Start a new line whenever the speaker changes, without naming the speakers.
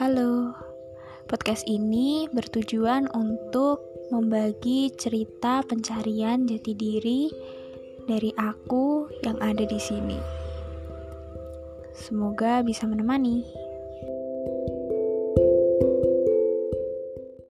Halo, podcast ini bertujuan untuk membagi cerita pencarian jati diri dari aku yang ada di sini. Semoga bisa menemani.